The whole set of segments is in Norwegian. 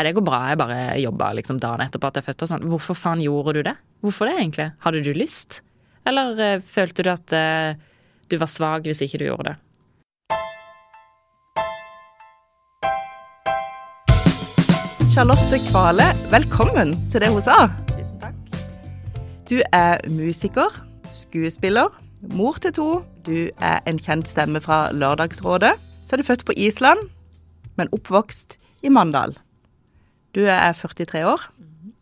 Nei, det går bra, jeg bare jobba liksom dagen etterpå at jeg fødte og sånn. Hvorfor faen gjorde du det? Hvorfor det, egentlig? Hadde du lyst? Eller uh, følte du at uh, du var svak hvis ikke du gjorde det? Charlotte Kvale, velkommen til det hun sa. Tusen takk. Du er musiker, skuespiller, mor til to. Du er en kjent stemme fra Lørdagsrådet. Så er du født på Island, men oppvokst i Mandal. Du er 43 år,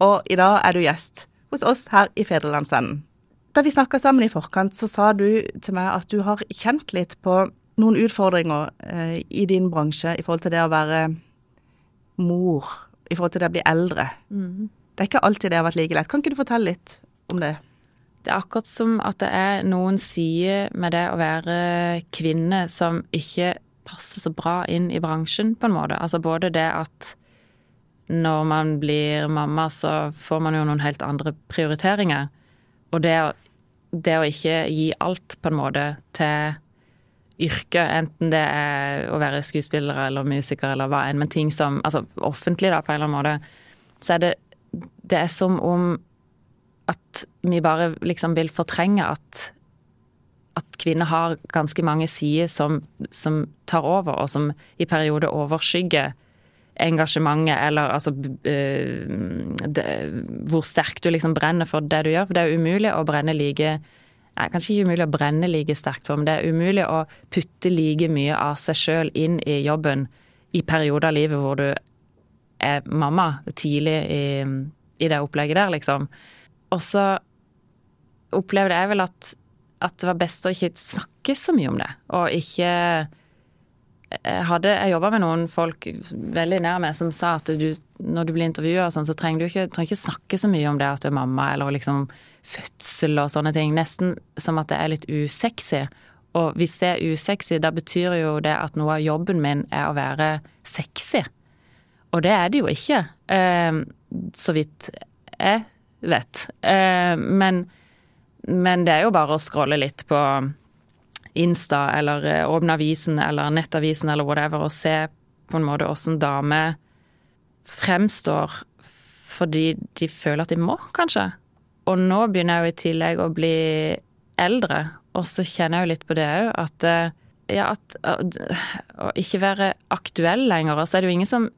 og i dag er du gjest hos oss her i Federlandsvennen. Da vi snakka sammen i forkant, så sa du til meg at du har kjent litt på noen utfordringer eh, i din bransje i forhold til det å være mor, i forhold til det å bli eldre. Det er ikke alltid det har vært like lett. Kan ikke du fortelle litt om det? Det er akkurat som at det er noen sider med det å være kvinne som ikke passer så bra inn i bransjen, på en måte. Altså både det at når man blir mamma, så får man jo noen helt andre prioriteringer. Og det det å ikke gi alt, på en måte, til yrket, enten det er å være skuespiller eller musiker eller hva enn, men ting som Altså offentlig, da, på en eller annen måte, så er det Det er som om at vi bare liksom vil fortrenge at at kvinner har ganske mange sider som, som tar over, og som i perioder overskygger engasjementet, eller altså det, Hvor sterkt du liksom brenner for det du gjør. For det er umulig å brenne like Nei, kanskje ikke umulig å brenne like sterkt for, men det er umulig å putte like mye av seg sjøl inn i jobben i perioder av livet hvor du er mamma, tidlig i, i det opplegget der, liksom. Og så opplevde jeg vel at, at det var best å ikke snakke så mye om det, og ikke jeg hadde, jeg jobba med noen folk veldig nær meg som sa at du, når du blir intervjua sånn, så trenger du ikke, trenger ikke snakke så mye om det at du er mamma, eller liksom fødsel og sånne ting. Nesten som at det er litt usexy. Og hvis det er usexy, da betyr jo det at noe av jobben min er å være sexy. Og det er det jo ikke, eh, så vidt jeg vet. Eh, men, men det er jo bare å scrolle litt på Insta eller åpne avisen eller nettavisen eller whatever og se på en måte åssen damer fremstår fordi de føler at de må, kanskje. Og nå begynner jeg jo i tillegg å bli eldre, og så kjenner jeg jo litt på det òg, at ja, at å ikke være aktuell lenger. Og så er det jo ingen som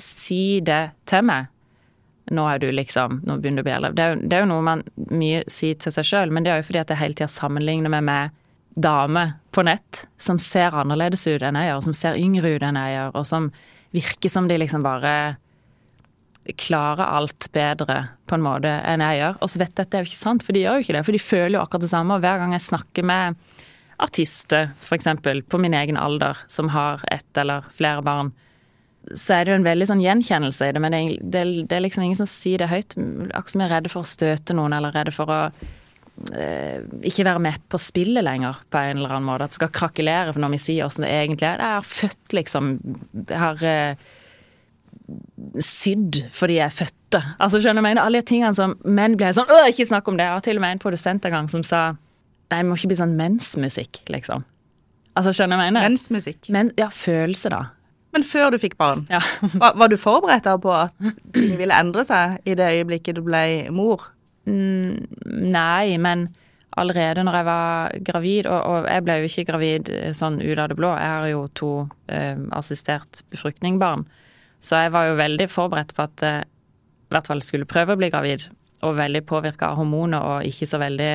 sier det til meg. Nå er du liksom Nå begynner du å bli eldre. Det er jo, det er jo noe man mye sier til seg sjøl, men det er jo fordi at jeg hele tida sammenligner meg med dame på nett som ser annerledes ut enn jeg gjør, som ser yngre ut enn jeg gjør, og som virker som de liksom bare klarer alt bedre på en måte enn jeg gjør. Og så vet jeg at det er jo ikke sant, for de gjør jo ikke det. For de føler jo akkurat det samme. Og hver gang jeg snakker med artister, f.eks. på min egen alder, som har ett eller flere barn, så er det jo en veldig sånn gjenkjennelse i det, men det er, liksom ingen som sier det høyt. Akkurat som jeg er redde for å støte noen, eller redde for å ikke være med på spillet lenger, på en eller annen måte. At det skal krakelere for når vi sier åssen det egentlig er. Jeg har født, liksom Jeg har eh, sydd fordi jeg er fødte. Altså, skjønner du mener? Alle de tingene som menn blir sånn Åh, ikke snakk om det! Jeg har til og med en produsent en gang som sa Nei, det må ikke bli sånn mensmusikk, liksom. Altså, skjønner du mener? Mensmusikk. Men, ja, følelse, da. Men før du fikk barn, Ja. var, var du forberedt på at ting ville endre seg i det øyeblikket du ble mor? Mm, nei, men allerede når jeg var gravid, og, og jeg ble jo ikke gravid sånn ut av det blå, jeg har jo to eh, assistert befruktningbarn, så jeg var jo veldig forberedt på at jeg i hvert fall skulle prøve å bli gravid, og veldig påvirka av hormoner og ikke så veldig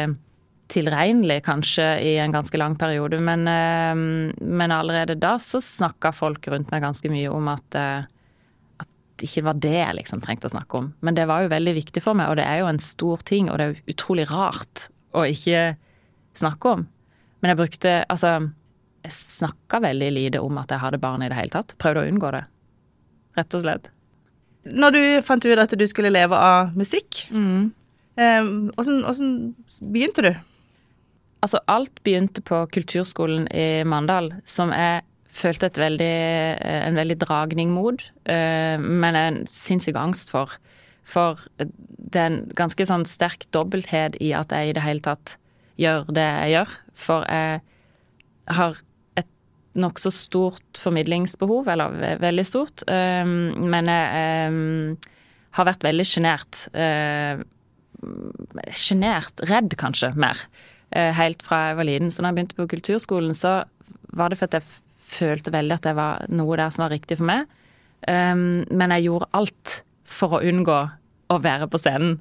tilregnelig kanskje i en ganske lang periode, men, eh, men allerede da så snakka folk rundt meg ganske mye om at eh, ikke var det jeg liksom trengte å snakke om. Men det var jo veldig viktig for meg, og det er jo en stor ting, og det er jo utrolig rart å ikke snakke om. Men jeg brukte Altså, jeg snakka veldig lite om at jeg hadde barn i det hele tatt. Prøvde å unngå det. Rett og slett. Når du fant ut at du skulle leve av musikk, eh, hvordan, hvordan begynte du? Altså, alt begynte på kulturskolen i Mandal, som jeg følte veldig, en veldig dragning mot, eh, men en sinnssyk angst for. For det er en ganske sånn sterk dobbelthet i at jeg i det hele tatt gjør det jeg gjør. For jeg har et nokså stort formidlingsbehov, eller veldig stort. Um, men jeg har vært veldig sjenert. Sjenert, redd kanskje, mer. Helt fra jeg var liten. Så da jeg begynte på kulturskolen, så var det for at jeg følte veldig at det var noe der som var riktig for meg. Um, men jeg gjorde alt for å unngå å være på scenen.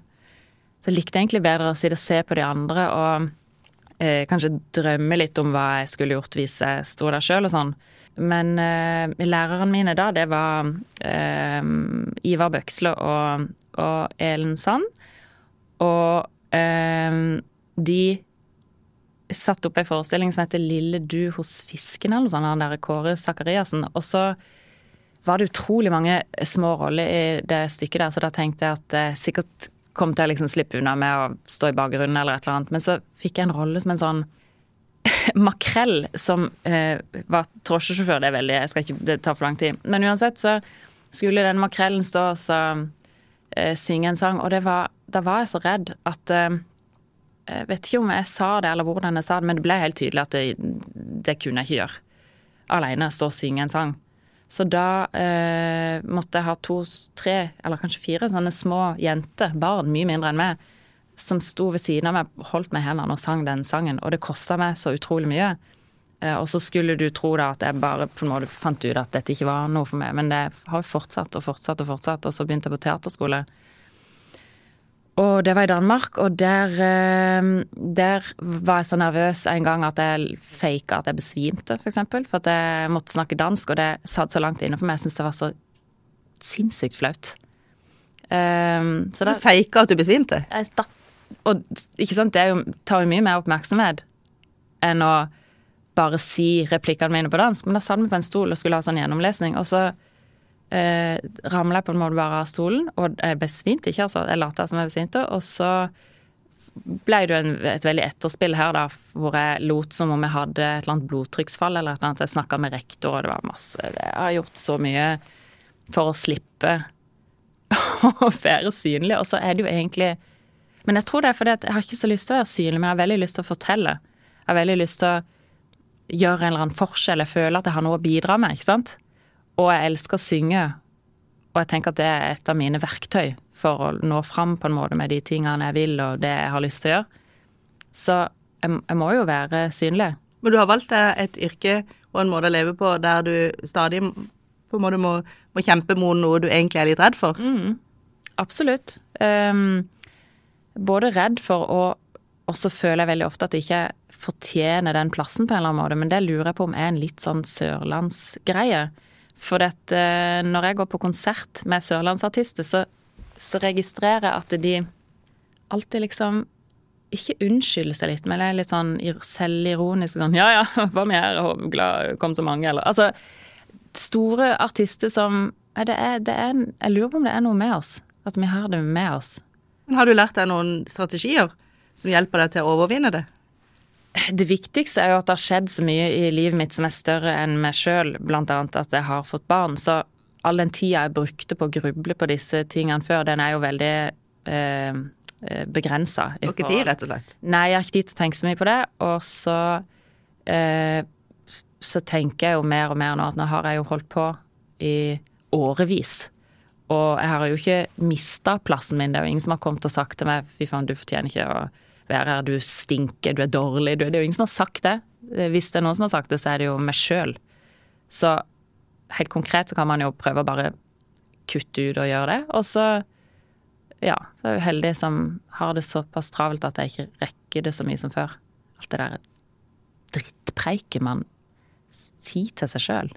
Så jeg likte egentlig bedre å sitte og se på de andre og uh, kanskje drømme litt om hva jeg skulle gjort hvis jeg sto der sjøl og sånn. Men uh, lærerne mine da, det var uh, Ivar Bøksle og, og Elen Sand. Og uh, de satte opp ei forestilling som heter 'Lille du hos fisken', eller noe sånt, han der Kåre Sakariassen. Og så var det utrolig mange små roller i det stykket der, så da tenkte jeg at jeg sikkert kom til å liksom slippe unna med å stå i bakgrunnen eller et eller annet. Men så fikk jeg en rolle som en sånn makrell som eh, var drosjesjåfør. Det er veldig Jeg skal ikke Det tar for lang tid. Men uansett så skulle den makrellen stå og så eh, synge en sang, og det var Da var jeg så redd at eh, Jeg vet ikke om jeg sa det eller hvordan jeg sa det, men det ble helt tydelig at det, det kunne jeg ikke gjøre. Aleine stå og synge en sang. Så da eh, måtte jeg ha to, tre, eller kanskje fire sånne små jenter, barn mye mindre enn meg, som sto ved siden av meg, holdt meg i hendene og sang den sangen. Og det kosta meg så utrolig mye. Eh, og så skulle du tro da at jeg bare på en måte fant ut at dette ikke var noe for meg, men det har jo fortsatt og fortsatt og fortsatt, og så begynte jeg på teaterskole. Og det var i Danmark, og der, eh, der var jeg så nervøs en gang at jeg faka at jeg besvimte, for eksempel. For at jeg måtte snakke dansk, og det satt så langt inne for meg. Jeg syntes det var så sinnssykt flaut. Um, så da, du faka at du besvimte? Jeg, da, og ikke sant, det jo, tar jo mye mer oppmerksomhet enn å bare si replikkene mine på dansk. Men da satt vi på en stol og skulle ha sånn gjennomlesning, og så eh, ramla jeg på en måte bare av stolen, og jeg besvimte ikke, altså. Jeg lot som jeg besvimte. Og så ble det jo et veldig etterspill her, da, hvor jeg lot som om jeg hadde et eller annet blodtrykksfall eller et eller annet. Jeg snakka med rektor, og det var masse Jeg har gjort så mye for å slippe å være synlig, og så er det jo egentlig Men jeg tror det er fordi jeg har ikke så lyst til å være synlig, men jeg har veldig lyst til å fortelle. Jeg har veldig lyst til å gjøre en eller annen forskjell. Jeg føler at jeg har noe å bidra med, ikke sant. Og jeg elsker å synge. Og jeg tenker at det er et av mine verktøy for å nå fram på en måte med de tingene jeg vil, og det jeg har lyst til å gjøre. Så jeg, jeg må jo være synlig. Men du har valgt deg et yrke og en måte å leve på der du stadig på en måte må, må kjempe mot noe du egentlig er litt redd for? Mm, absolutt. Um, både redd for å Og så føler jeg veldig ofte at jeg ikke fortjener den plassen på en eller annen måte, men det lurer jeg på om er en litt sånn sørlandsgreie. For at, eh, når jeg går på konsert med sørlandsartister, så, så registrerer jeg at de alltid liksom ikke unnskylder seg litt, men er litt sånn selvironisk sånn Ja ja, hva med her, glad kom så mange, eller Altså store artister som det er, det er, Jeg lurer på om det er noe med oss. At vi har det med oss. Men Har du lært deg noen strategier som hjelper deg til å overvinne det? Det viktigste er jo at det har skjedd så mye i livet mitt som er større enn meg sjøl, annet at jeg har fått barn. Så all den tida jeg brukte på å gruble på disse tingene før, den er jo veldig eh, begrensa. Du har ikke tid, rett og slett? Nei, jeg har ikke tid til å tenke så mye på det. Og så eh, så tenker jeg jo mer og mer nå at nå har jeg jo holdt på i årevis. Og jeg har jo ikke mista plassen min. Det er jo ingen som har kommet og sagt til meg fy faen, du fortjener ikke å være her, du stinker, du er dårlig. Det er jo ingen som har sagt det. Hvis det er noen som har sagt det, så er det jo meg sjøl. Så helt konkret så kan man jo prøve å bare kutte ut og gjøre det. Og så, ja, så er jeg jo heldig som har det såpass travelt at jeg ikke rekker det så mye som før. Alt det der drittpreiket man sier til seg sjøl.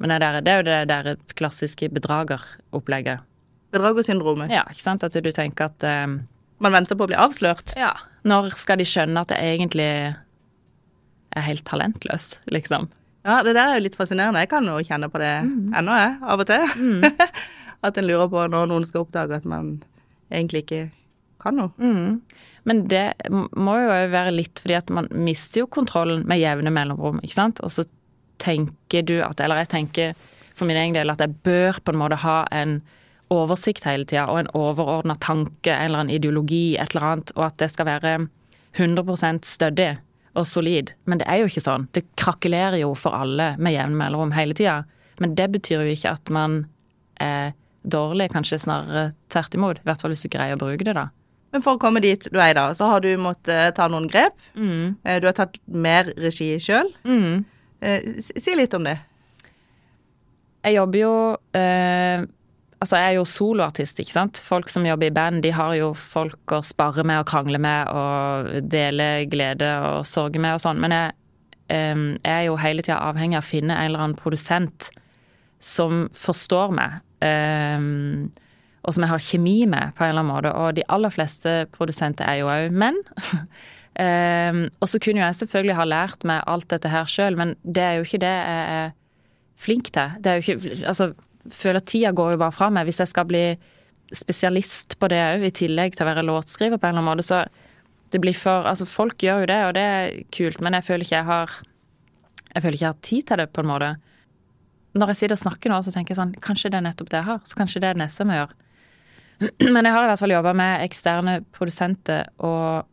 Men det, der, det, er jo det der klassiske bedrageropplegget. Bedragersyndromet? Ja, ikke sant. At du tenker at um, man venter på å bli avslørt? Ja. Når skal de skjønne at det egentlig er helt talentløst, liksom? Ja, det der er jo litt fascinerende. Jeg kan jo kjenne på det mm. ennå, jeg, av og til. Mm. at en lurer på når noen skal oppdage at man egentlig ikke kan noe. Mm. Men det må jo være litt fordi at man mister jo kontrollen med jevne mellomrom, ikke sant. Og så tenker du at Eller jeg tenker for min egen del at jeg bør på en måte ha en oversikt hele tida, og en overordna tanke, en eller annen ideologi, et eller annet, og at det skal være 100% stødig. og solid. Men det er jo ikke sånn. Det krakelerer jo for alle med jevn mellomrom hele tida. Men det betyr jo ikke at man er dårlig, kanskje snarere tvert imot. I hvert fall hvis du greier å bruke det, da. Men for å komme dit du er i dag, så har du måttet ta noen grep. Mm. Eh, Du har tatt mer regi sjøl. Mm. Si litt om det. Jeg jobber jo eh, Altså, jeg er jo soloartist, ikke sant. Folk som jobber i band, de har jo folk å spare med og krangle med og dele glede og sorg med og sånn. Men jeg, um, er jo hele tida avhengig av å finne en eller annen produsent som forstår meg. Um, og som jeg har kjemi med, på en eller annen måte. Og de aller fleste produsenter er jo òg menn. um, og så kunne jo jeg selvfølgelig ha lært meg alt dette her sjøl, men det er jo ikke det jeg er flink til. Det er jo ikke Altså, føler tida går jo bare fra meg. Hvis jeg skal bli spesialist på det òg, i tillegg til å være låtskriver på en eller annen måte, så det blir for Altså, folk gjør jo det, og det er kult, men jeg føler ikke jeg har Jeg føler ikke jeg har tid til det, på en måte. Når jeg sitter og snakker nå, så tenker jeg sånn Kanskje det er nettopp det jeg har? Så kanskje det er det neste jeg må gjøre. Men jeg har i hvert fall jobba med eksterne produsenter, og,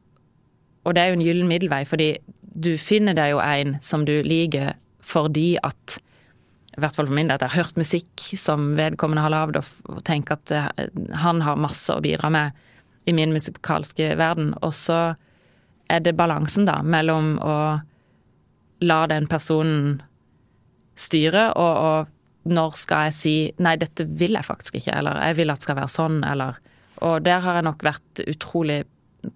og det er jo en gyllen middelvei, fordi du finner deg jo en som du liker fordi at i hvert fall for min del, at jeg har hørt musikk som vedkommende har lagd, og, tenker at eh, han har masse å bidra med i min musikalske verden. Og så er det balansen, da, mellom å la den personen styre, og, og når skal jeg si nei, dette vil jeg faktisk ikke, eller jeg vil at det skal være sånn, eller Og der har jeg nok vært utrolig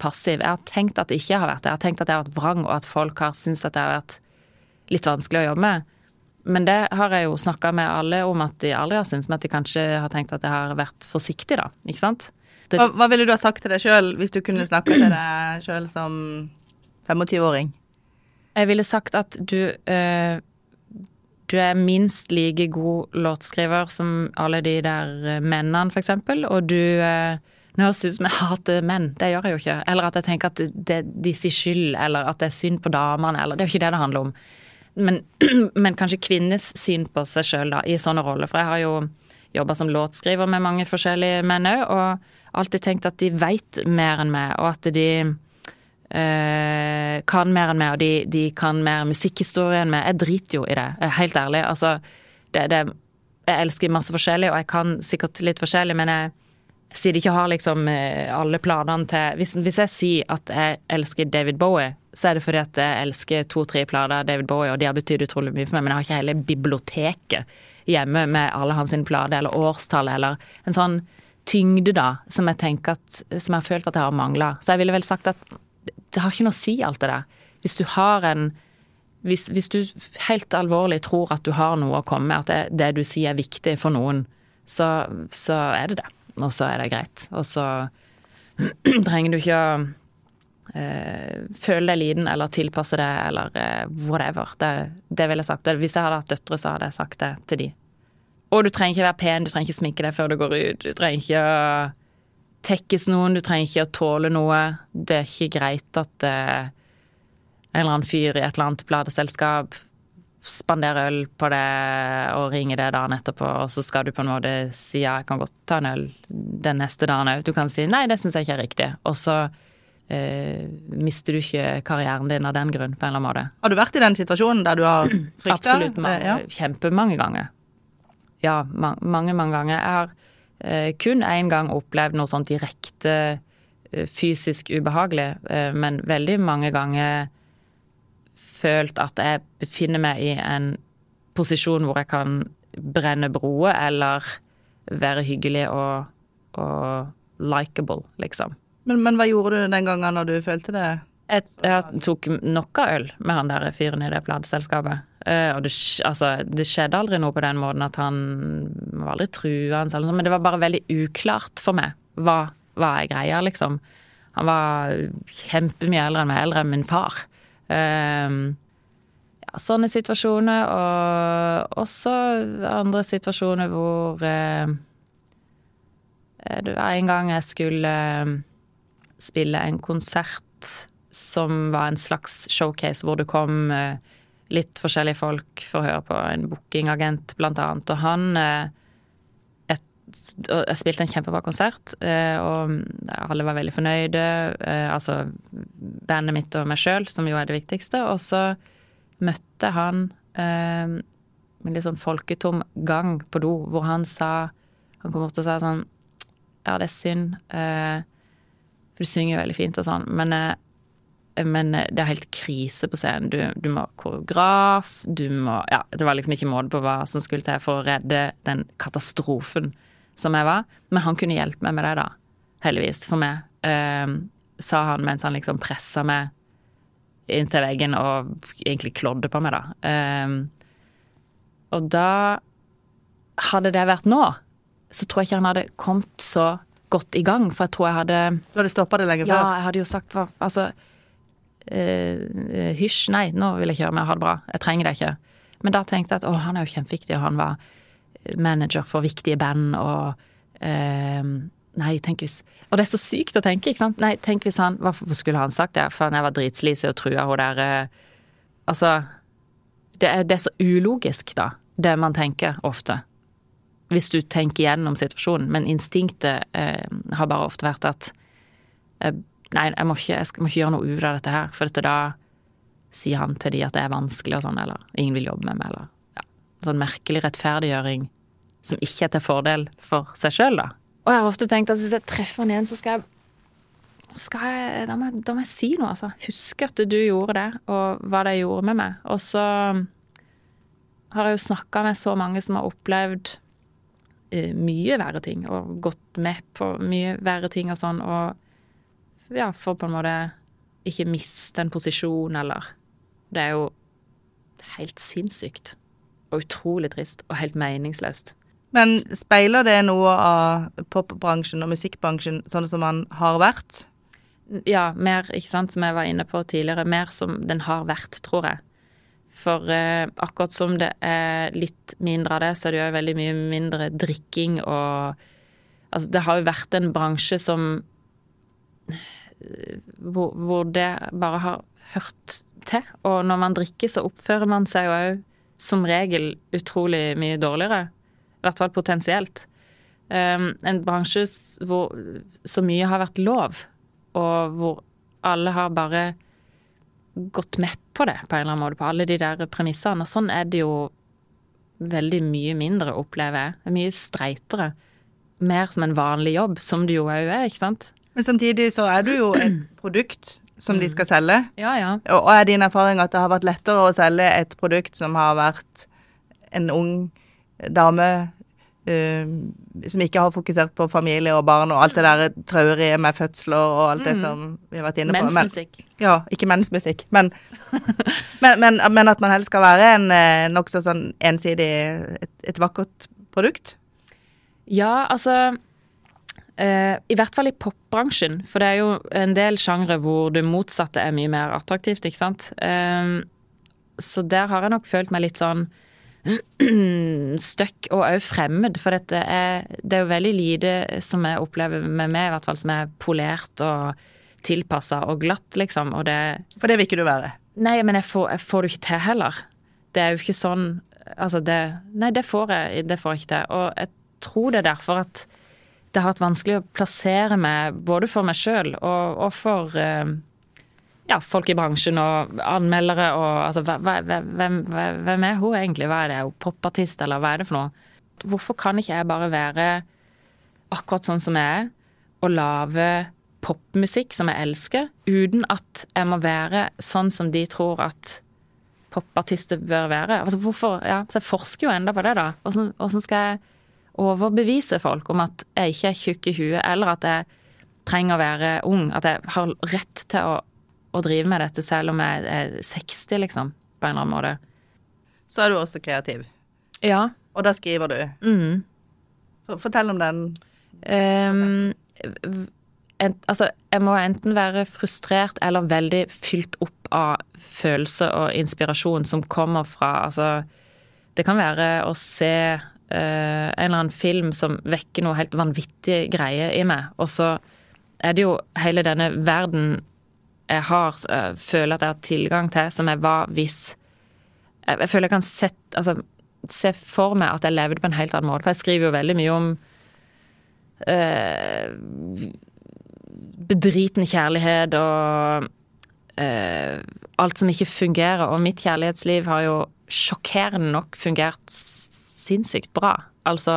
passiv. Jeg har tenkt at det ikke har vært det. Jeg har tenkt at jeg har vært vrang, og at folk har syntes at det har vært litt vanskelig å jobbe med. Men det har jeg jo snakka med alle om at de aldri har syntes, men at de kanskje har tenkt at jeg har vært forsiktig, da. Ikke sant? Det, Hva, hva ville du ha sagt til deg sjøl hvis du kunne snakka til deg sjøl som 25-åring? jeg ville sagt at du øh, Du er minst like god låtskriver som alle de der eh, mennene, for eksempel, og du øh, Nå høres det ut som jeg hater menn, det gjør jeg jo ikke. Eller at jeg tenker at det er de sier skyld, eller at det er synd på damene, eller Det er jo ikke det det handler om. Men, men kanskje kvinnes syn på seg sjøl, i sånne roller. For jeg har jo jobba som låtskriver med mange forskjellige menn òg, og alltid tenkt at de veit mer enn meg, og at de øh, kan mer enn meg, og de, de kan mer musikkhistorie enn meg. Jeg driter jo i det, er helt ærlig. Altså, det, det, jeg elsker masse forskjellig, og jeg kan sikkert litt forskjellig, men jeg, siden jeg ikke har liksom eh, alle planene til hvis, hvis jeg sier at jeg elsker David Bowie, så er det fordi at jeg elsker to-tre plater av David Bowie, og de har betydd utrolig mye for meg, men jeg har ikke hele biblioteket hjemme med alle hans plater, eller årstall eller en sånn tyngde, da, som jeg tenker at Som jeg har følt at jeg har mangla. Så jeg ville vel sagt at det har ikke noe å si, alt det der. Hvis du har en hvis, hvis du helt alvorlig tror at du har noe å komme med, at det, det du sier er viktig for noen, så, så er det det. Og så er det greit. Og så trenger du ikke å eh, føle deg liten eller tilpasse det eller eh, whatever. Det, det ville jeg sagt. Hvis jeg hadde hatt døtre, så hadde jeg sagt det til de. Og du trenger ikke være pen, du trenger ikke sminke deg før du går ut. Du trenger ikke å tekkes noen, du trenger ikke å tåle noe. Det er ikke greit at eh, en eller annen fyr i et eller annet plateselskap spanderer øl på det og ringe det dagen etterpå, og så skal du på en måte si ja, jeg kan godt ta en øl den neste dagen òg. Du kan si nei, det syns jeg ikke er riktig. Og så eh, mister du ikke karrieren din av den grunn, på en eller annen måte. Har du vært i den situasjonen der du har frykta? Absolutt. Mange, Ja. Kjempemange ganger. Ja, man, mange, mange ganger. Jeg har eh, kun én gang opplevd noe sånn direkte eh, fysisk ubehagelig, eh, men veldig mange ganger følt at jeg befinner meg i en posisjon hvor jeg kan brenne broer eller være hyggelig og, og likeable, liksom. Men, men hva gjorde du den gangen når du følte det? Jeg, jeg tok av øl med han der fyren i det plateselskapet. Uh, og det, altså, det skjedde aldri noe på den måten at han var aldri truende, noe men det var bare veldig uklart for meg hva, hva er greia, liksom. Han var kjempemye eldre enn meg, eldre enn min far. Eh, ja, sånne situasjoner, og også andre situasjoner hvor eh, Det var en gang jeg skulle eh, spille en konsert som var en slags showcase hvor det kom eh, litt forskjellige folk for å høre på en bookingagent, blant annet. Og han eh, jeg spilte en kjempebra konsert, eh, og alle var veldig fornøyde. eh, Altså bandet mitt og meg sjøl, som jo er det viktigste. Og så møtte han eh, en litt sånn folketom gang på do, hvor han sa Han kom bort og sa sånn Ja, det er synd, for du synger jo veldig fint og sånn, men men det er helt krise på scenen. Du, du må koreograf, du må Ja, det var liksom ikke måte på hva som skulle til for å redde den katastrofen som jeg var. Men han kunne hjelpe meg med det, da. Heldigvis for meg. Eh, sa han mens han liksom pressa meg inntil veggen og egentlig klådde på meg, da. Eh, og da Hadde det vært nå, så tror jeg ikke han hadde kommet så godt i gang, for jeg tror jeg hadde Du hadde stoppa det lenge Ja, før? jeg hadde jo sagt hva Altså eh, Hysj, nei, nå vil jeg ikke med, ha det bra. Jeg trenger det ikke. Men da tenkte jeg at å, han er jo kjempeviktig, og han var manager for viktige band, og eh, Nei, tenk hvis Og det er så sykt å tenke, ikke sant? Nei, tenk hvis han Hvorfor skulle han sagt det? For jeg var dritslisig og trua hun der eh, Altså det er, det er så ulogisk, da, det man tenker ofte. Hvis du tenker gjennom situasjonen. Men instinktet eh, har bare ofte vært at eh, Nei, jeg må, ikke, jeg må ikke gjøre noe ut av dette her, for dette da sier han til de at det er vanskelig og sånn, eller ingen vil jobbe med meg, eller. Sånn merkelig rettferdiggjøring som ikke er til fordel for seg sjøl, da. Og jeg har ofte tenkt at hvis jeg treffer han igjen, så skal jeg skal jeg, da, må jeg, da må jeg si noe, altså. Huske at du gjorde det, og hva det gjorde med meg. Og så har jeg jo snakka med så mange som har opplevd uh, mye verre ting, og gått med på mye verre ting og sånn, og ja, for på en måte ikke miste en posisjon, eller Det er jo helt sinnssykt. Og utrolig trist, og helt meningsløst. Men speiler det noe av popbransjen og musikkbransjen sånn som man har vært? Ja, mer, ikke sant, som jeg var inne på tidligere, mer som den har vært, tror jeg. For eh, akkurat som det er litt mindre av det, så er det jo veldig mye mindre drikking og Altså, det har jo vært en bransje som hvor, hvor det bare har hørt til. Og når man drikker, så oppfører man seg jo òg som regel utrolig mye dårligere. I hvert fall potensielt. Um, en bransje hvor så mye har vært lov, og hvor alle har bare gått med på det på en eller annen måte, på alle de der premissene. Og sånn er det jo veldig mye mindre, opplever jeg. Det er mye streitere. Mer som en vanlig jobb, som det jo òg er, ikke sant? Men samtidig så er du jo et produkt som de skal selge. Ja, ja. Og og er din erfaring at det har vært lettere å selge et produkt som har vært en ung dame uh, som ikke har fokusert på familie og barn og alt det der traurige med fødsler og alt det som vi har vært inne på. Men- Mensmusikk. Ja, ikke mensmusikk, men, men, men, men at man helst skal være en eh, nokså sånn ensidig et, et vakkert produkt. Ja, altså eh, I hvert fall i popbransjen, for det er jo en del sjangre hvor det motsatte er mye mer attraktivt, ikke sant. Uh, så der har jeg nok følt meg litt sånn støkk og òg fremmed, for dette er, det er jo veldig lite som jeg opplever med meg, i hvert fall som er polert og tilpassa og glatt, liksom, og det For det vil ikke du være. Nei, men jeg får, jeg får det ikke til heller. Det er jo ikke sånn Altså, det Nei, det får jeg, det får jeg ikke til. Og jeg tror det er derfor at det har vært vanskelig å plassere meg, både for meg sjøl og, og for eh, ja, folk i bransjen og anmeldere og altså hvem, hvem er hun egentlig? Hva er det? Er popartist, eller hva er det for noe? Hvorfor kan ikke jeg bare være akkurat sånn som jeg er, og lage popmusikk som jeg elsker, uten at jeg må være sånn som de tror at popartister bør være? Altså hvorfor, ja, Så jeg forsker jo enda på det, da. Åssen skal jeg overbevise folk om at jeg ikke er tjukk i huet, eller at jeg trenger å være ung? At jeg har rett til å, å drive med dette selv om jeg er 60, liksom, på en eller annen måte. Så er du også kreativ. Ja. Og da skriver du. Mm. Fortell om den. um, en, altså, jeg må enten være frustrert eller veldig fylt opp av følelse og inspirasjon som kommer fra Altså, det kan være å se en eller annen film som vekker noe helt vanvittig greie i meg, og så er det jo hele denne verden jeg har, jeg føler at jeg har tilgang til, som jeg var hvis jeg, jeg føler jeg kan sett, altså, se for meg at jeg levde på en helt annen måte. For jeg skriver jo veldig mye om eh, bedriten kjærlighet og eh, alt som ikke fungerer. Og mitt kjærlighetsliv har jo sjokkerende nok fungert sinnssykt bra. Altså,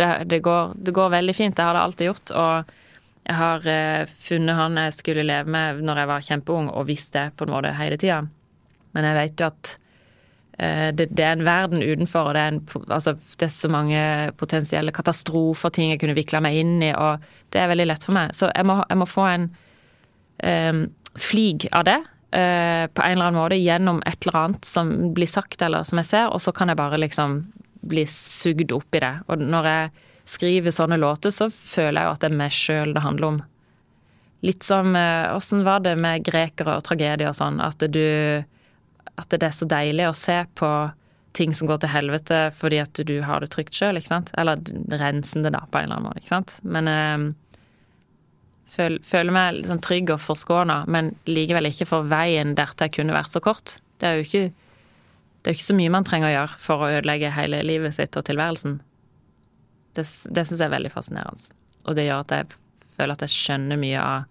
det, det, går, det går veldig fint. Det har det alltid gjort. og jeg har eh, funnet han jeg skulle leve med når jeg var kjempeung, og visste det på en måte hele tida. Men jeg vet jo at eh, det, det, er en verden utenfor, og det er, en, altså, det er så mange potensielle katastrofer, ting jeg kunne vikla meg inn i, og det er veldig lett for meg. Så jeg må, jeg må få en eh, flig av det. Eh, på en eller annen måte gjennom et eller annet som blir sagt eller som jeg ser, og så kan jeg bare liksom bli sugd opp i det. Og når jeg skriver sånne låter, så føler jeg jo at det er meg sjøl det handler om. Litt som eh, Åssen var det med grekere og tragedier og sånn, at du At det er så deilig å se på ting som går til helvete fordi at du har det trygt sjøl, ikke sant? Eller rensende, da, på en eller annen måte, ikke sant? Men eh, føl, føler meg sånn trygg og forskåna, men likevel ikke for veien dertil kunne vært så kort. Det er jo ikke det er jo ikke så mye man trenger å gjøre for å ødelegge hele livet sitt og tilværelsen. Det, det syns jeg er veldig fascinerende. Og det gjør at jeg føler at jeg skjønner mye av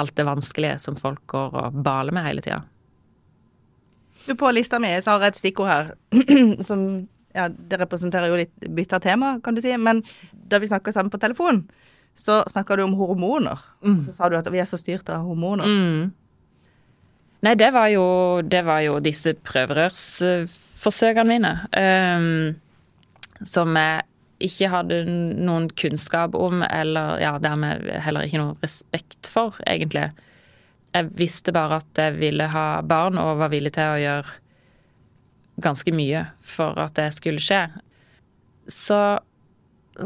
alt det vanskelige som folk går og baler med hele tida. På lista mi så har jeg et stikkord her som ja, Det representerer jo litt bytta tema, kan du si. Men da vi snakka sammen på telefon, så snakka du om hormoner. Mm. Så sa du at vi er så styrt av hormoner. Mm. Nei, det var jo, det var jo disse prøverørsforsøkene mine. Um, som jeg ikke hadde noen kunnskap om, eller ja, dermed heller ikke noen respekt for, egentlig. Jeg visste bare at jeg ville ha barn, og var villig til å gjøre ganske mye for at det skulle skje. Så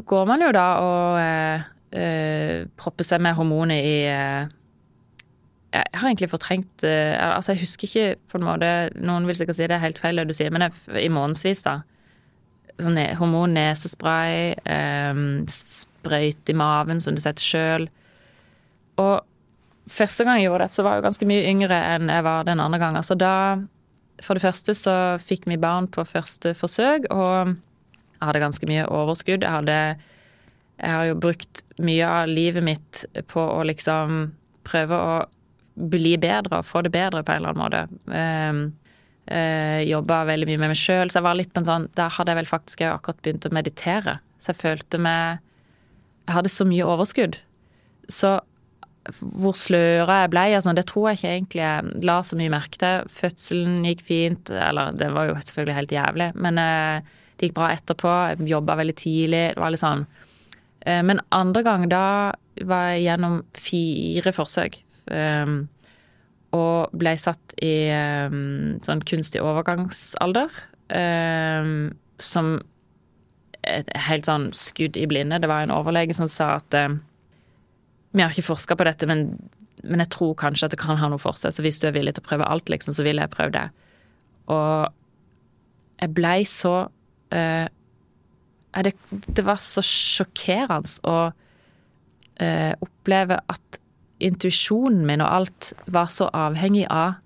går man jo da og eh, eh, propper seg med hormoner i eh, Jeg har egentlig fortrengt eh, Altså, jeg husker ikke på en måte Noen vil sikkert si det er helt feil det du sier, men jeg, i månedsvis, da sånn hormonnesespray, um, sprøyte i maven som du setter sjøl. Og første gang jeg gjorde dette, så var jeg ganske mye yngre enn jeg var den andre gangen. Altså da For det første så fikk vi barn på første forsøk, og jeg hadde ganske mye overskudd. Jeg hadde Jeg har jo brukt mye av livet mitt på å liksom prøve å bli bedre og få det bedre på en eller annen måte. Um, uh, jobba veldig mye med meg sjøl. Så jeg var litt på en sånn Da hadde jeg vel faktisk akkurat begynt å meditere. Så jeg følte meg Jeg hadde så mye overskudd. Så hvor sløra jeg ble, altså, det tror jeg ikke egentlig jeg la så mye merke til. Fødselen gikk fint, eller det var jo selvfølgelig helt jævlig, men uh, det gikk bra etterpå. Jeg jobba veldig tidlig. Det var litt sånn. Uh, men andre gang, da var jeg gjennom fire forsøk. Um, og ble satt i um, sånn kunstig overgangsalder. Um, som et helt sånn skudd i blinde. Det var en overlege som sa at um, Vi har ikke forska på dette, men, men, jeg tror kanskje at det kan ha noe for seg. Så hvis du er villig til å prøve alt, liksom, så vil jeg prøve det. Og jeg blei så uh, det, det, var så sjokkerende å uh, oppleve at intuisjonen min og alt var så avhengig av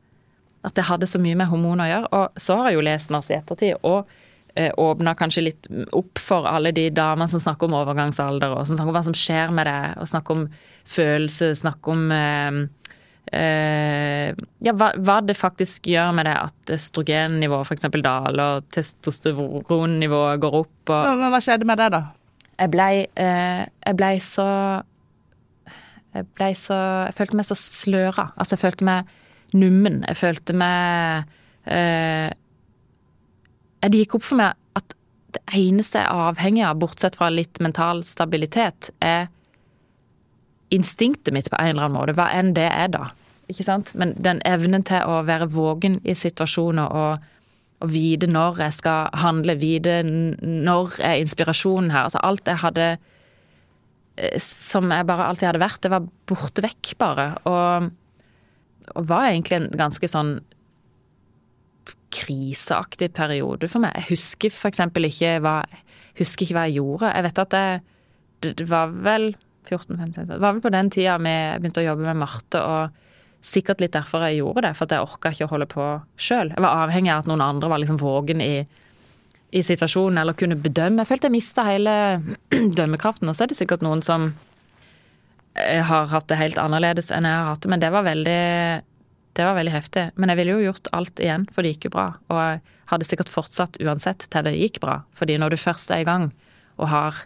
at det hadde så mye med hormoner å gjøre. Og så har jeg jo lest masse i ettertid, og eh, åpna kanskje litt opp for alle de damene som snakker om overgangsalder, og som snakker om hva som skjer med det, og snakker om følelse, snakker om eh, eh, ja, hva, hva, det faktisk gjør med det at østrogennivået f.eks. daler, og testosteronnivået går opp. Og, Men hva skjedde med det, da? Jeg blei eh, ble så jeg så Jeg følte meg så sløra. Altså, jeg følte meg nummen. Jeg følte meg eh, Det gikk opp for meg at det eneste jeg er avhengig av, bortsett fra litt mental stabilitet, er instinktet mitt på en eller annen måte. Hva enn det er, da. Ikke sant? Men den evnen til å være vågen i situasjoner og, og vite når jeg skal handle, vite når er inspirasjonen her. Altså alt jeg hadde som jeg bare alltid hadde vært. Det var borte vekk, bare. Og, og var egentlig en ganske sånn kriseaktig periode for meg. Jeg husker f.eks. ikke ikke hva jeg gjorde. Jeg vet at det, det var vel 14-15 Det var vel på den tida vi begynte å jobbe med Marte, og sikkert litt derfor jeg gjorde det. For at jeg orka ikke å holde på sjøl. Jeg var avhengig av at noen andre var liksom vågen i i situasjonen eller kunne bedømme. Jeg følte jeg mista hele dømmekraften. Og så er det sikkert noen som eh, har hatt det helt annerledes enn jeg har hatt det, men det var veldig det var veldig heftig. Men jeg ville jo gjort alt igjen, for det gikk jo bra. Og jeg hadde sikkert fortsatt uansett til det gikk bra. Fordi når du først er i gang og har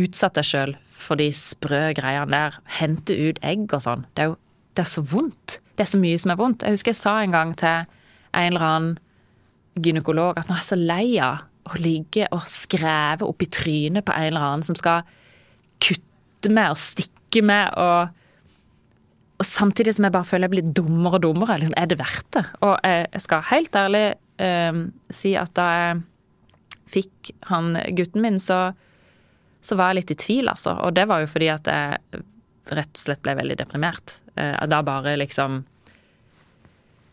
utsatt deg sjøl for de sprø greiene der, hente ut egg og sånn, det er jo det er så vondt. Det er så mye som er vondt. Jeg husker jeg sa en gang til en eller annen gynekolog at nå er jeg så lei av å ligge og skreve opp i trynet på en eller annen som skal kutte med og stikke med og og samtidig som jeg bare føler jeg blir dummere og dummere. Liksom, er det verdt det? Og jeg skal helt ærlig eh, si at da jeg fikk han gutten min, så, så, var jeg litt i tvil, altså. Og det var jo fordi at jeg rett og slett ble veldig deprimert. Eh, da bare liksom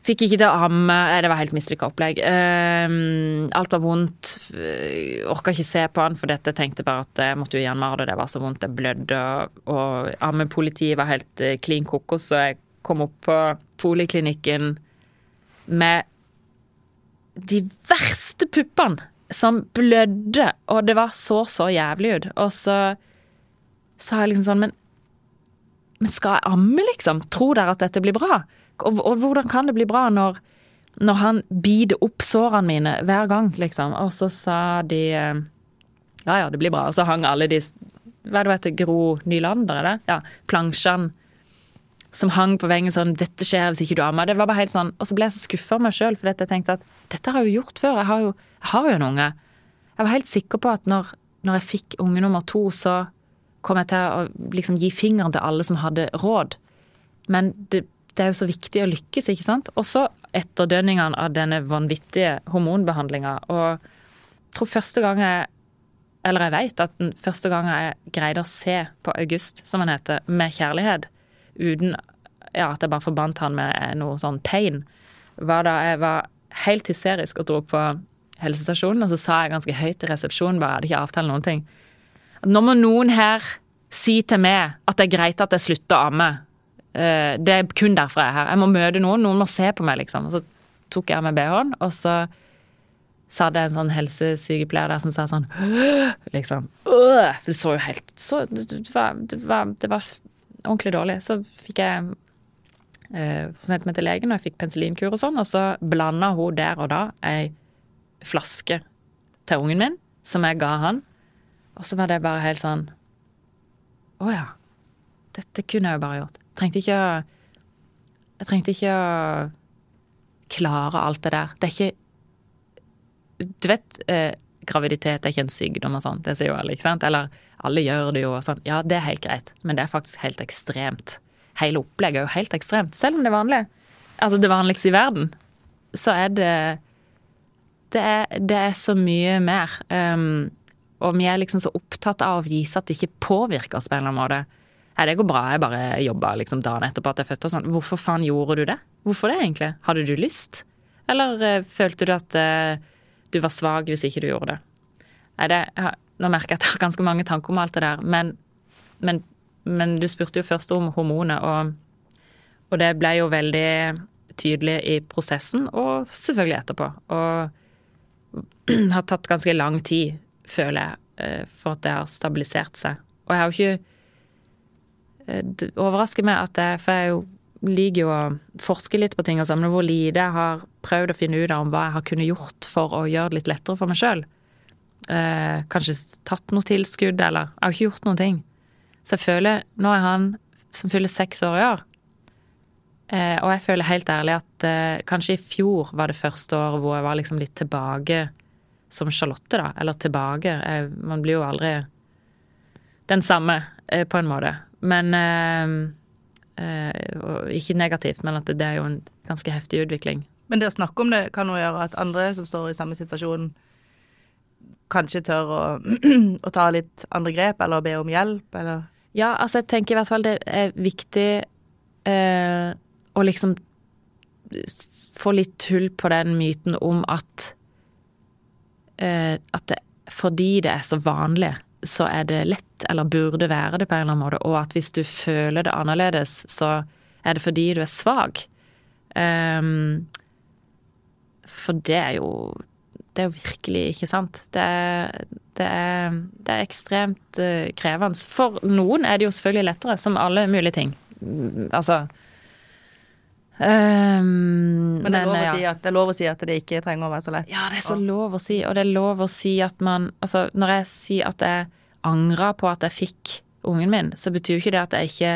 Fikk ikke til å amme. Eh, det var helt mislykka opplegg. Um, alt var vondt. Orka ikke se på han, for dette tenkte bare at jeg måtte jo gi han og det var så vondt. jeg blødde, og ammepolitiet var helt klin kokos, så jeg kom opp på poliklinikken med de verste puppene som blødde, og det var så så jævlig ut. Og så sa jeg liksom sånn Men, men skal jeg amme, liksom? Tror dere at dette blir bra? Og, og, hvordan kan det bli bra når, når han biter opp sårene mine hver gang, liksom? Og så sa de eh, ja ja, det blir bra. Og så hang alle de hva er det heter, Gro Nylander, er det? Ja, plansjene som hang på veggen sånn 'Dette skjer hvis ikke du ammer'. Det var bare helt sånn, Og så ble jeg så skuffa av meg sjøl, for jeg tenkte at dette har jeg jo gjort før. Jeg har jo, jeg har jo en unge. Jeg var helt sikker på at når, når jeg fikk unge nummer to, så kom jeg til å liksom gi fingeren til alle som hadde råd. Men det det er jo så viktig å lykkes, ikke sant. Også etterdønningene av denne vanvittige hormonbehandlinga. Og jeg tror første gang jeg Eller jeg veit at den første gang jeg greide å se på August, som han heter, med kjærlighet, uten ja, at jeg bare forbandt han med noe sånn pain, var da jeg var helt hysterisk og dro på helsestasjonen, og så sa jeg ganske høyt i resepsjonen, bare jeg hadde ikke avtalt noen ting. Nå må noen her si til meg at det er greit at jeg slutter å amme. Eh, det er kun derfor jeg er her. Jeg må møte noen. Noen må se på meg, liksom. Og så tok jeg av meg BH-en, og så sa det en sånn helsesykepleier der som sa sånn Liksom. Det så jo helt så, det, var, det, var, det, var, ordentlig dårlig. Så fikk jeg eh, sendt meg til legen, og jeg fikk penicillinkur og sånn, og så blanda hun der og da ei flaske til ungen min, som jeg ga han. Og så var det bare helt sånn Å ja. Dette kunne jeg jo bare gjort trengte ikke å Jeg trengte ikke å klare alt det der. Det er ikke Du vet, eh, graviditet er ikke en sykdom og sånn. Det sier jo alle, ikke sant? Eller alle gjør det jo og sånn. Ja, det er helt greit, men det er faktisk helt ekstremt. Hele opplegget er jo helt ekstremt, selv om det er vanlig. Altså det vanligste i verden. Så er det Det er, det er så mye mer. Um, og vi er liksom så opptatt av å vise at det ikke påvirker oss på en eller annen måte. Nei, det går bra, jeg bare jobba liksom dagen etterpå at jeg fødte og sånn. Hvorfor faen gjorde du det? Hvorfor det, egentlig? Hadde du lyst? Eller uh, følte du at uh, du var svak hvis ikke du gjorde det? Nei, det Nå merker jeg at jeg har ganske mange tanker om alt det der, men, men, men du spurte jo først om hormonet, og, og det ble jo veldig tydelig i prosessen, og selvfølgelig etterpå. Og har tatt ganske lang tid, føler jeg, eh, for at det har stabilisert seg. Og jeg har jo ikke Eh, det overrasker meg at jeg For jeg jo liker jo å forske litt på ting og sånn, men hvor lite jeg har prøvd å finne ut av om hva jeg har kunnet gjort for å gjøre det litt lettere for meg sjøl. Eh, kanskje tatt noe tilskudd, eller Jeg har ikke gjort noen ting. Så jeg føler Nå er han som fyller seks år i år. Eh, og jeg føler helt ærlig at eh, kanskje i fjor var det første året hvor jeg var liksom litt tilbake som Charlotte, da. Eller tilbake. Jeg, man blir jo aldri den samme, eh, på en måte. Men eh, eh, Ikke negativt, men at det, det er jo en ganske heftig utvikling. Men det å snakke om det kan jo gjøre at andre som står i samme situasjon, kanskje tør å, å ta litt andre grep, eller be om hjelp, eller Ja, altså jeg tenker i hvert fall det er viktig eh, å liksom få litt hull på den myten om at eh, at det, fordi det er så vanlig, så er det lett, eller burde være det på en eller annen måte, og at hvis du føler det annerledes, så er det fordi du er svak. Um, for det er jo det er jo virkelig ikke sant. Det er, det er, det er ekstremt uh, krevende. For noen er det jo selvfølgelig lettere, som alle mulige ting. Mm, altså Um, men, det, er men, ja. si at, det er lov å si at det ikke trenger å være så lett. Ja, det er så lov å si, og det er lov å si at man Altså, når jeg sier at jeg angrer på at jeg fikk ungen min, så betyr jo ikke det at jeg ikke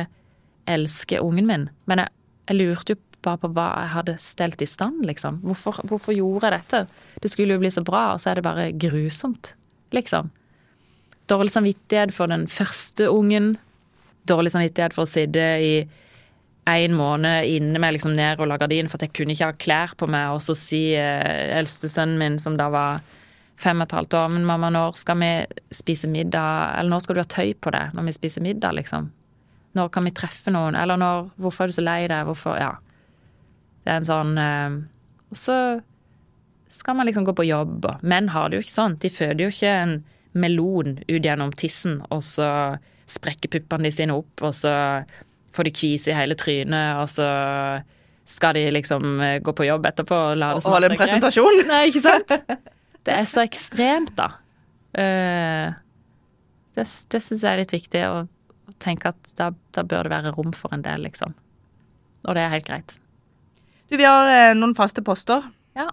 elsker ungen min. Men jeg, jeg lurte jo bare på hva jeg hadde stelt i stand, liksom. Hvorfor, hvorfor gjorde jeg dette? Det skulle jo bli så bra, og så er det bare grusomt, liksom. Dårlig samvittighet for den første ungen. Dårlig samvittighet for å sitte i en måned inne med liksom ned og la gardin, for jeg kunne ikke ha klær på meg, og så si eh, eldstesønnen min, som da var fem og et halvt år, men mamma, når skal vi spise middag, eller når skal du ha tøy på deg når vi spiser middag, liksom? Når kan vi treffe noen, eller når Hvorfor er du så lei deg, hvorfor Ja. Det er en sånn eh, Og så skal man liksom gå på jobb, og menn har det jo ikke sånn. De føder jo ikke en melon ut gjennom tissen, og så sprekker puppene de sine opp, og så får de kvise i hele trynet, og så skal de liksom eh, gå på jobb etterpå og la det. Og holde en presentasjon? Nei, ikke sant? Det er så ekstremt, da. Uh, det det syns jeg er litt viktig, å, å tenke at da, da, bør det være rom for en del, liksom. Og det er helt greit. Du, vi har eh, noen faste poster. Ja.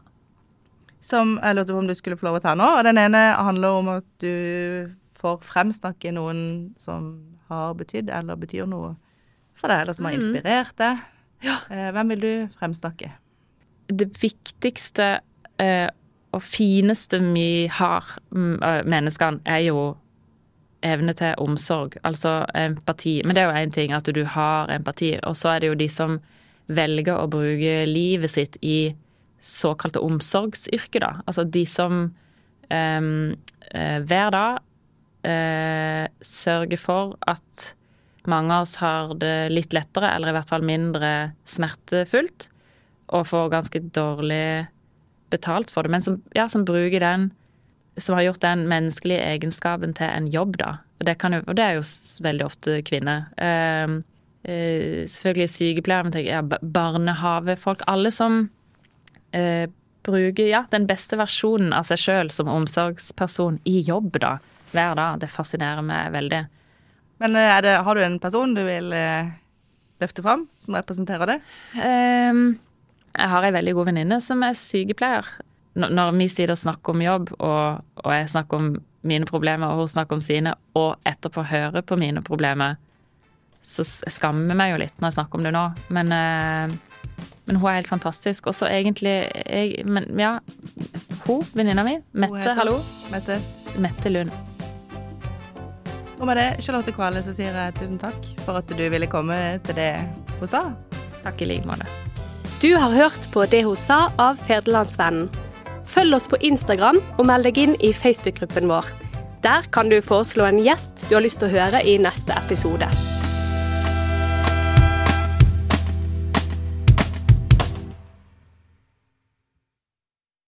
Som jeg lurte på om du skulle få lov å ta nå. Og den ene handler om at du får fremsnakke noen som har betydd eller betyr noe for deg, eller som har mm. inspirert deg. Ja. Eh, hvem vil du fremsnakke? Det viktigste eh, og fineste vi har, mm, eh, menneskene, er jo evne til omsorg, altså empati. Men det er jo én ting at du har empati, og så er det jo de som velger å bruke livet sitt i såkalte omsorgsyrker, da. Altså de som eh, hver dag eh, sørger for at mange av oss har det litt lettere, eller i hvert fall mindre smertefullt, og får ganske dårlig betalt for det. Men som, ja, som bruker den Som har gjort den menneskelige egenskapen til en jobb, da. Og det, jo, og det er jo veldig ofte kvinner. Eh, uh, selvfølgelig sykepleiere, men tenker, ja, barnehavefolk. Alle som eh, bruker ja, den beste versjonen av seg sjøl som omsorgsperson i jobb, da. Hver dag. Det fascinerer meg veldig. Men eh, det, har du en person du vil eh, løfte fram, som representerer det? Um, jeg har ei veldig god venninne som er sykepleier. Når vi sitter og snakker om jobb, og, og, jeg snakker om mine problemer, og hun snakker om sine, og etterpå hører på mine problemer, så jeg skammer meg jo litt når jeg snakker om det nå. Men, uh, men hun er helt fantastisk. Og så egentlig jeg, Men ja, hun, venninna mi, Mette, hallo. Mette. Mette Lund. Og med det, Charlotte Kvale, så sier jeg tusen takk for at du ville komme til det hun sa. Takk i like måte. Du har hørt på Det hun sa av Ferdelandsvennen. Følg oss på Instagram og meld deg inn i Facebook-gruppen vår. Der kan du foreslå en gjest du har lyst til å høre i neste episode.